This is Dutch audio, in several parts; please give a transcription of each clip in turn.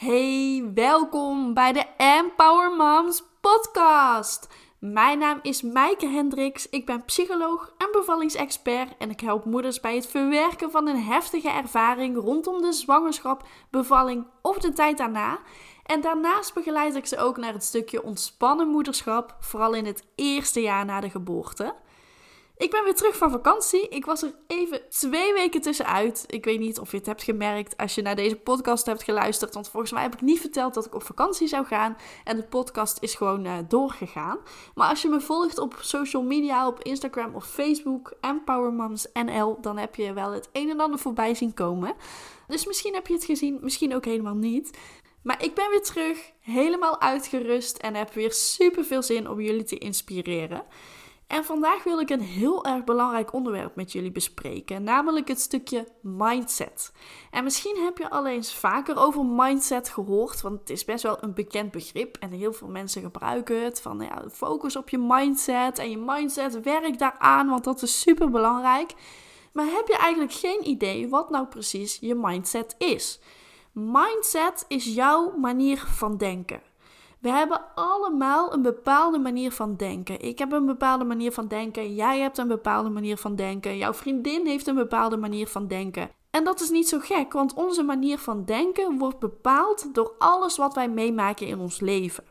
Hey, welkom bij de Empower Moms podcast. Mijn naam is Maaike Hendricks. Ik ben psycholoog en bevallingsexpert en ik help moeders bij het verwerken van een heftige ervaring rondom de zwangerschap, bevalling of de tijd daarna. En daarnaast begeleid ik ze ook naar het stukje ontspannen moederschap, vooral in het eerste jaar na de geboorte. Ik ben weer terug van vakantie. Ik was er even twee weken tussenuit. Ik weet niet of je het hebt gemerkt als je naar deze podcast hebt geluisterd. Want volgens mij heb ik niet verteld dat ik op vakantie zou gaan. En de podcast is gewoon uh, doorgegaan. Maar als je me volgt op social media, op Instagram of Facebook, EmpowerMomsNL, dan heb je wel het een en ander voorbij zien komen. Dus misschien heb je het gezien, misschien ook helemaal niet. Maar ik ben weer terug, helemaal uitgerust en heb weer super veel zin om jullie te inspireren. En vandaag wil ik een heel erg belangrijk onderwerp met jullie bespreken, namelijk het stukje mindset. En misschien heb je al eens vaker over mindset gehoord, want het is best wel een bekend begrip en heel veel mensen gebruiken het. Van ja, focus op je mindset en je mindset, werk daaraan, want dat is super belangrijk. Maar heb je eigenlijk geen idee wat nou precies je mindset is? Mindset is jouw manier van denken. We hebben allemaal een bepaalde manier van denken. Ik heb een bepaalde manier van denken. Jij hebt een bepaalde manier van denken. Jouw vriendin heeft een bepaalde manier van denken. En dat is niet zo gek, want onze manier van denken wordt bepaald door alles wat wij meemaken in ons leven.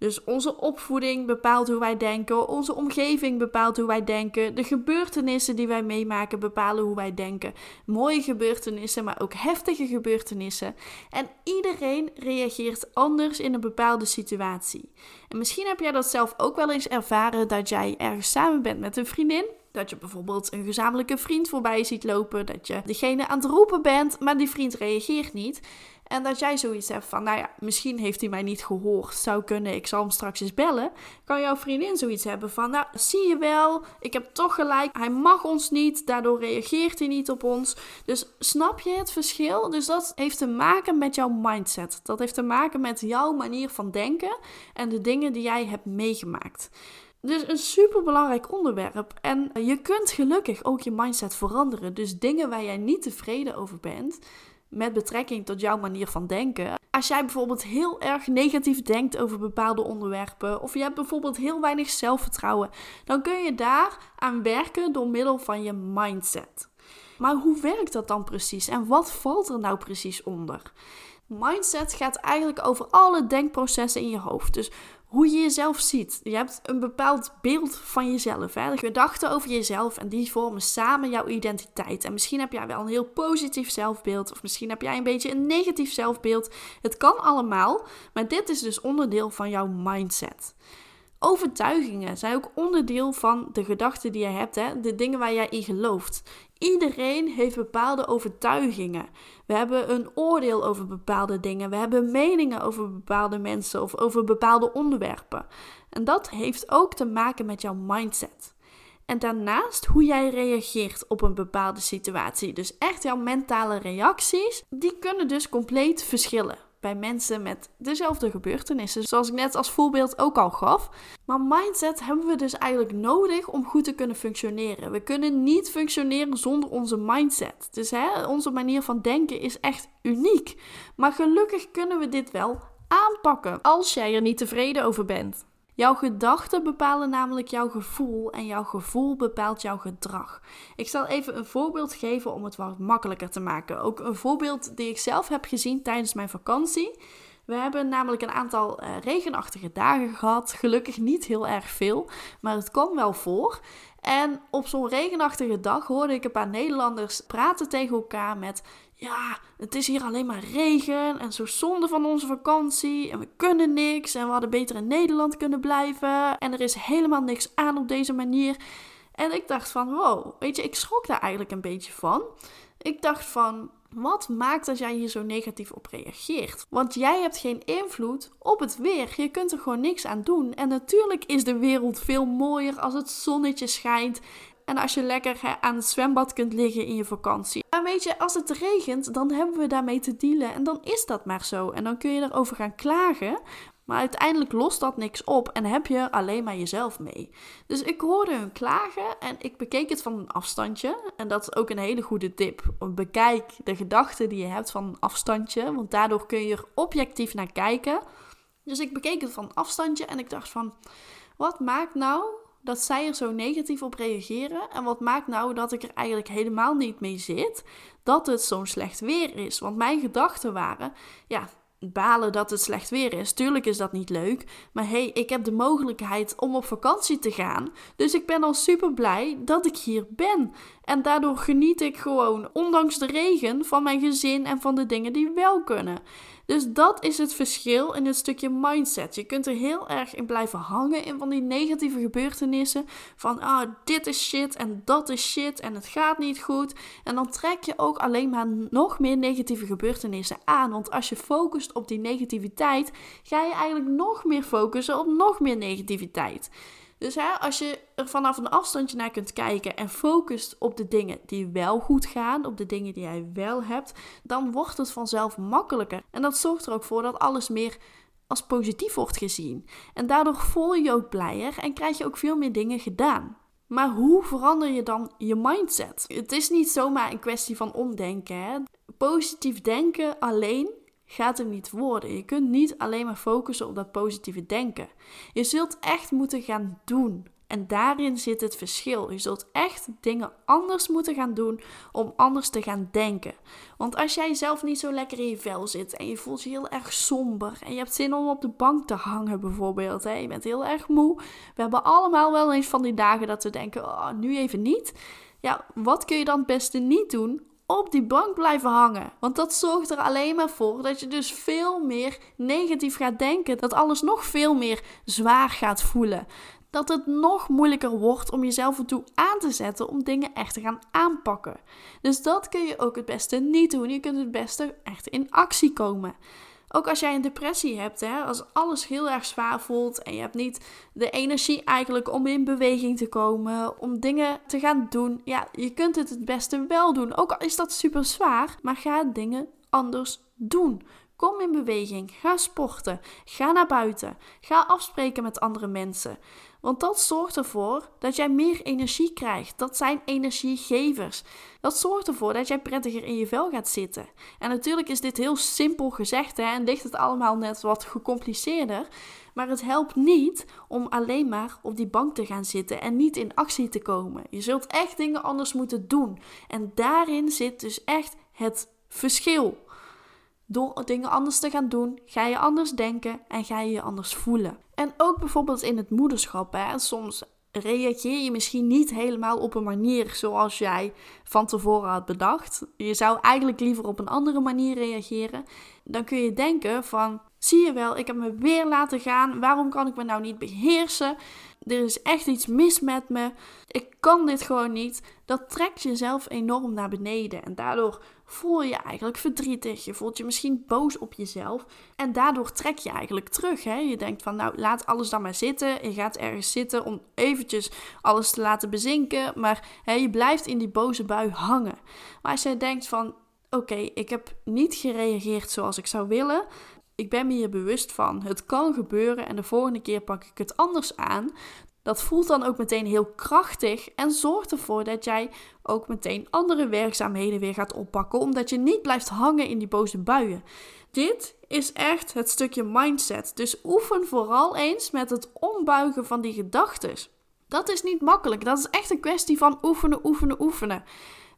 Dus onze opvoeding bepaalt hoe wij denken, onze omgeving bepaalt hoe wij denken, de gebeurtenissen die wij meemaken bepalen hoe wij denken. Mooie gebeurtenissen, maar ook heftige gebeurtenissen. En iedereen reageert anders in een bepaalde situatie. En misschien heb jij dat zelf ook wel eens ervaren dat jij ergens samen bent met een vriendin dat je bijvoorbeeld een gezamenlijke vriend voorbij ziet lopen. Dat je degene aan het roepen bent, maar die vriend reageert niet. En dat jij zoiets hebt van, nou ja, misschien heeft hij mij niet gehoord. Zou kunnen, ik zal hem straks eens bellen. Kan jouw vriendin zoiets hebben van, nou, zie je wel, ik heb toch gelijk. Hij mag ons niet, daardoor reageert hij niet op ons. Dus snap je het verschil? Dus dat heeft te maken met jouw mindset. Dat heeft te maken met jouw manier van denken en de dingen die jij hebt meegemaakt. Dus een super belangrijk onderwerp. En je kunt gelukkig ook je mindset veranderen. Dus dingen waar jij niet tevreden over bent, met betrekking tot jouw manier van denken. Als jij bijvoorbeeld heel erg negatief denkt over bepaalde onderwerpen, of je hebt bijvoorbeeld heel weinig zelfvertrouwen, dan kun je daar aan werken door middel van je mindset. Maar hoe werkt dat dan precies en wat valt er nou precies onder? Mindset gaat eigenlijk over alle denkprocessen in je hoofd. Dus hoe je jezelf ziet. Je hebt een bepaald beeld van jezelf. Hè? Gedachten over jezelf en die vormen samen jouw identiteit. En misschien heb jij wel een heel positief zelfbeeld, of misschien heb jij een beetje een negatief zelfbeeld. Het kan allemaal, maar dit is dus onderdeel van jouw mindset. Overtuigingen zijn ook onderdeel van de gedachten die je hebt, hè? de dingen waar jij in gelooft. Iedereen heeft bepaalde overtuigingen. We hebben een oordeel over bepaalde dingen. We hebben meningen over bepaalde mensen of over bepaalde onderwerpen. En dat heeft ook te maken met jouw mindset. En daarnaast hoe jij reageert op een bepaalde situatie. Dus echt jouw mentale reacties, die kunnen dus compleet verschillen bij mensen met dezelfde gebeurtenissen, zoals ik net als voorbeeld ook al gaf. Maar mindset hebben we dus eigenlijk nodig om goed te kunnen functioneren. We kunnen niet functioneren zonder onze mindset. Dus hè, onze manier van denken is echt uniek. Maar gelukkig kunnen we dit wel aanpakken als jij er niet tevreden over bent. Jouw gedachten bepalen namelijk jouw gevoel en jouw gevoel bepaalt jouw gedrag. Ik zal even een voorbeeld geven om het wat makkelijker te maken. Ook een voorbeeld die ik zelf heb gezien tijdens mijn vakantie. We hebben namelijk een aantal uh, regenachtige dagen gehad. Gelukkig niet heel erg veel, maar het kwam wel voor. En op zo'n regenachtige dag hoorde ik een paar Nederlanders praten tegen elkaar met: Ja, het is hier alleen maar regen en zo zonde van onze vakantie. En we kunnen niks en we hadden beter in Nederland kunnen blijven. En er is helemaal niks aan op deze manier. En ik dacht van: Wow, weet je, ik schrok daar eigenlijk een beetje van. Ik dacht van: wat maakt dat jij hier zo negatief op reageert? Want jij hebt geen invloed op het weer. Je kunt er gewoon niks aan doen. En natuurlijk is de wereld veel mooier als het zonnetje schijnt. En als je lekker aan het zwembad kunt liggen in je vakantie. Weet je, als het regent, dan hebben we daarmee te dealen. En dan is dat maar zo. En dan kun je erover gaan klagen. Maar uiteindelijk lost dat niks op en heb je alleen maar jezelf mee. Dus ik hoorde hun klagen en ik bekeek het van een afstandje. En dat is ook een hele goede tip. Bekijk de gedachten die je hebt van een afstandje, want daardoor kun je er objectief naar kijken. Dus ik bekeek het van een afstandje en ik dacht van, wat maakt nou dat zij er zo negatief op reageren? En wat maakt nou dat ik er eigenlijk helemaal niet mee zit dat het zo'n slecht weer is? Want mijn gedachten waren, ja, balen dat het slecht weer is. Tuurlijk is dat niet leuk. Maar hey, ik heb de mogelijkheid om op vakantie te gaan. Dus ik ben al super blij dat ik hier ben. En daardoor geniet ik gewoon, ondanks de regen, van mijn gezin en van de dingen die wel kunnen. Dus dat is het verschil in het stukje mindset. Je kunt er heel erg in blijven hangen in van die negatieve gebeurtenissen. Van ah, dit is shit en dat is shit en het gaat niet goed. En dan trek je ook alleen maar nog meer negatieve gebeurtenissen aan. Want als je focust op die negativiteit, ga je eigenlijk nog meer focussen op nog meer negativiteit. Dus hè, als je er vanaf een afstandje naar kunt kijken en focust op de dingen die wel goed gaan, op de dingen die jij wel hebt, dan wordt het vanzelf makkelijker. En dat zorgt er ook voor dat alles meer als positief wordt gezien. En daardoor voel je je ook blijer en krijg je ook veel meer dingen gedaan. Maar hoe verander je dan je mindset? Het is niet zomaar een kwestie van omdenken. Hè? Positief denken alleen gaat er niet worden. Je kunt niet alleen maar focussen op dat positieve denken. Je zult echt moeten gaan doen. En daarin zit het verschil. Je zult echt dingen anders moeten gaan doen om anders te gaan denken. Want als jij zelf niet zo lekker in je vel zit en je voelt je heel erg somber en je hebt zin om op de bank te hangen bijvoorbeeld, hè, je bent heel erg moe. We hebben allemaal wel eens van die dagen dat we denken, oh, nu even niet. Ja, wat kun je dan het beste niet doen op die bank blijven hangen. Want dat zorgt er alleen maar voor dat je dus veel meer negatief gaat denken. Dat alles nog veel meer zwaar gaat voelen. Dat het nog moeilijker wordt om jezelf ertoe aan te zetten om dingen echt te gaan aanpakken. Dus dat kun je ook het beste niet doen. Je kunt het beste echt in actie komen. Ook als jij een depressie hebt, hè, als alles heel erg zwaar voelt en je hebt niet de energie eigenlijk om in beweging te komen, om dingen te gaan doen. Ja, je kunt het het beste wel doen. Ook al is dat super zwaar, maar ga dingen anders doen. Kom in beweging, ga sporten, ga naar buiten, ga afspreken met andere mensen. Want dat zorgt ervoor dat jij meer energie krijgt. Dat zijn energiegevers. Dat zorgt ervoor dat jij prettiger in je vel gaat zitten. En natuurlijk is dit heel simpel gezegd hè, en ligt het allemaal net wat gecompliceerder. Maar het helpt niet om alleen maar op die bank te gaan zitten en niet in actie te komen. Je zult echt dingen anders moeten doen. En daarin zit dus echt het verschil. Door dingen anders te gaan doen, ga je anders denken en ga je je anders voelen. En ook bijvoorbeeld in het moederschap. Hè. Soms reageer je misschien niet helemaal op een manier zoals jij van tevoren had bedacht. Je zou eigenlijk liever op een andere manier reageren. Dan kun je denken van, zie je wel, ik heb me weer laten gaan. Waarom kan ik me nou niet beheersen? Er is echt iets mis met me. Ik kan dit gewoon niet. Dat trekt jezelf enorm naar beneden. En daardoor voel je eigenlijk verdrietig. Je voelt je misschien boos op jezelf. En daardoor trek je eigenlijk terug. Hè? Je denkt van nou laat alles dan maar zitten. Je gaat ergens zitten om eventjes alles te laten bezinken. Maar hè, je blijft in die boze bui hangen. Maar als jij denkt van oké, ik heb niet gereageerd zoals ik zou willen. Ik ben me hier bewust van. Het kan gebeuren en de volgende keer pak ik het anders aan. Dat voelt dan ook meteen heel krachtig en zorgt ervoor dat jij ook meteen andere werkzaamheden weer gaat oppakken, omdat je niet blijft hangen in die boze buien. Dit is echt het stukje mindset. Dus oefen vooral eens met het ombuigen van die gedachten. Dat is niet makkelijk. Dat is echt een kwestie van oefenen, oefenen, oefenen.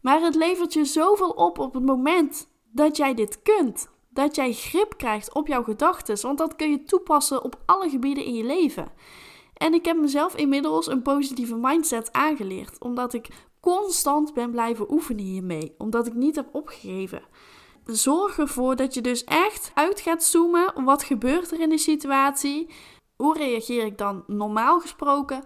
Maar het levert je zoveel op op het moment dat jij dit kunt. Dat jij grip krijgt op jouw gedachten. Want dat kun je toepassen op alle gebieden in je leven. En ik heb mezelf inmiddels een positieve mindset aangeleerd, omdat ik constant ben blijven oefenen hiermee, omdat ik niet heb opgegeven. Zorg ervoor dat je dus echt uit gaat zoomen. Wat gebeurt er in de situatie? Hoe reageer ik dan normaal gesproken?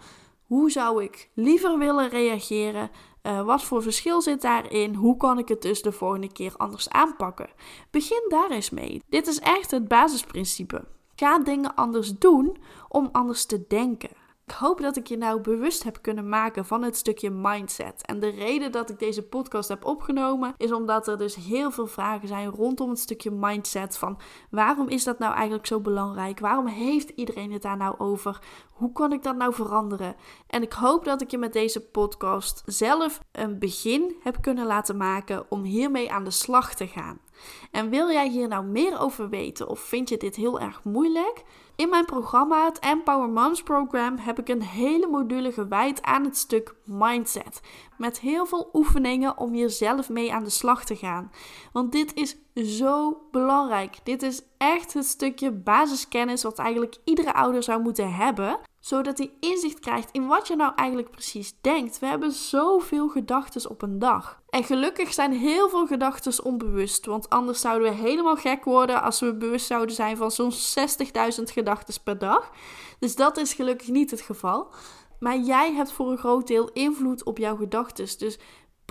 Hoe zou ik liever willen reageren? Uh, wat voor verschil zit daarin? Hoe kan ik het dus de volgende keer anders aanpakken? Begin daar eens mee. Dit is echt het basisprincipe. Ga dingen anders doen om anders te denken. Ik hoop dat ik je nou bewust heb kunnen maken van het stukje mindset. En de reden dat ik deze podcast heb opgenomen is omdat er dus heel veel vragen zijn rondom het stukje mindset. Van waarom is dat nou eigenlijk zo belangrijk? Waarom heeft iedereen het daar nou over? Hoe kan ik dat nou veranderen? En ik hoop dat ik je met deze podcast zelf een begin heb kunnen laten maken om hiermee aan de slag te gaan. En wil jij hier nou meer over weten of vind je dit heel erg moeilijk? In mijn programma, het Empower Moms Program, heb ik een hele module gewijd aan het stuk mindset. Met heel veel oefeningen om hier zelf mee aan de slag te gaan. Want dit is zo belangrijk. Dit is echt het stukje basiskennis wat eigenlijk iedere ouder zou moeten hebben zodat hij inzicht krijgt in wat je nou eigenlijk precies denkt. We hebben zoveel gedachten op een dag. En gelukkig zijn heel veel gedachten onbewust, want anders zouden we helemaal gek worden als we bewust zouden zijn van zo'n 60.000 gedachten per dag. Dus dat is gelukkig niet het geval. Maar jij hebt voor een groot deel invloed op jouw gedachten. Dus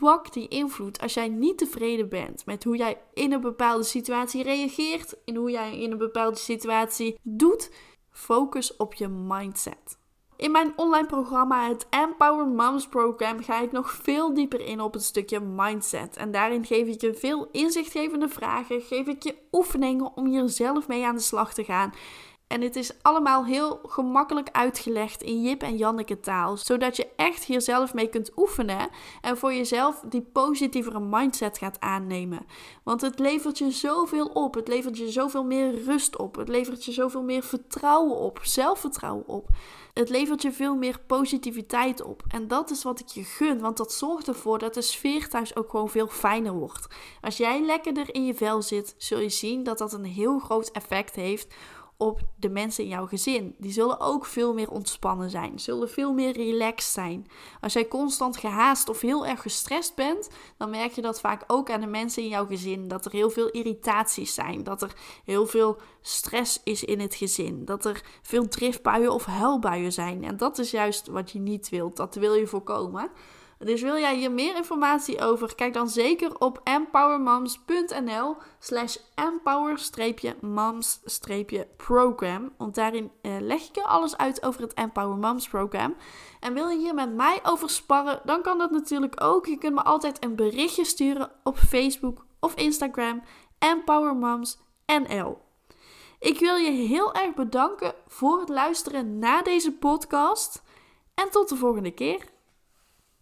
pak die invloed als jij niet tevreden bent met hoe jij in een bepaalde situatie reageert, in hoe jij in een bepaalde situatie doet Focus op je mindset. In mijn online programma, het Empower Moms Program, ga ik nog veel dieper in op het stukje mindset. En daarin geef ik je veel inzichtgevende vragen, geef ik je oefeningen om hier zelf mee aan de slag te gaan. En het is allemaal heel gemakkelijk uitgelegd in Jip en Janneke taal, zodat je echt hier zelf mee kunt oefenen en voor jezelf die positievere mindset gaat aannemen. Want het levert je zoveel op, het levert je zoveel meer rust op, het levert je zoveel meer vertrouwen op, zelfvertrouwen op. Het levert je veel meer positiviteit op. En dat is wat ik je gun, want dat zorgt ervoor dat de sfeer thuis ook gewoon veel fijner wordt. Als jij lekkerder in je vel zit, zul je zien dat dat een heel groot effect heeft op de mensen in jouw gezin. Die zullen ook veel meer ontspannen zijn, zullen veel meer relaxed zijn. Als jij constant gehaast of heel erg gestrest bent, dan merk je dat vaak ook aan de mensen in jouw gezin. Dat er heel veel irritaties zijn, dat er heel veel stress is in het gezin, dat er veel driftbuien of huilbuien zijn. En dat is juist wat je niet wilt, dat wil je voorkomen. Dus wil jij hier meer informatie over? Kijk dan zeker op empowermoms.nl slash empower-moms-program. Want daarin eh, leg ik je alles uit over het Empower Moms program. En wil je hier met mij over sparren? Dan kan dat natuurlijk ook. Je kunt me altijd een berichtje sturen op Facebook of Instagram empowermoms.nl. Ik wil je heel erg bedanken voor het luisteren naar deze podcast. En tot de volgende keer.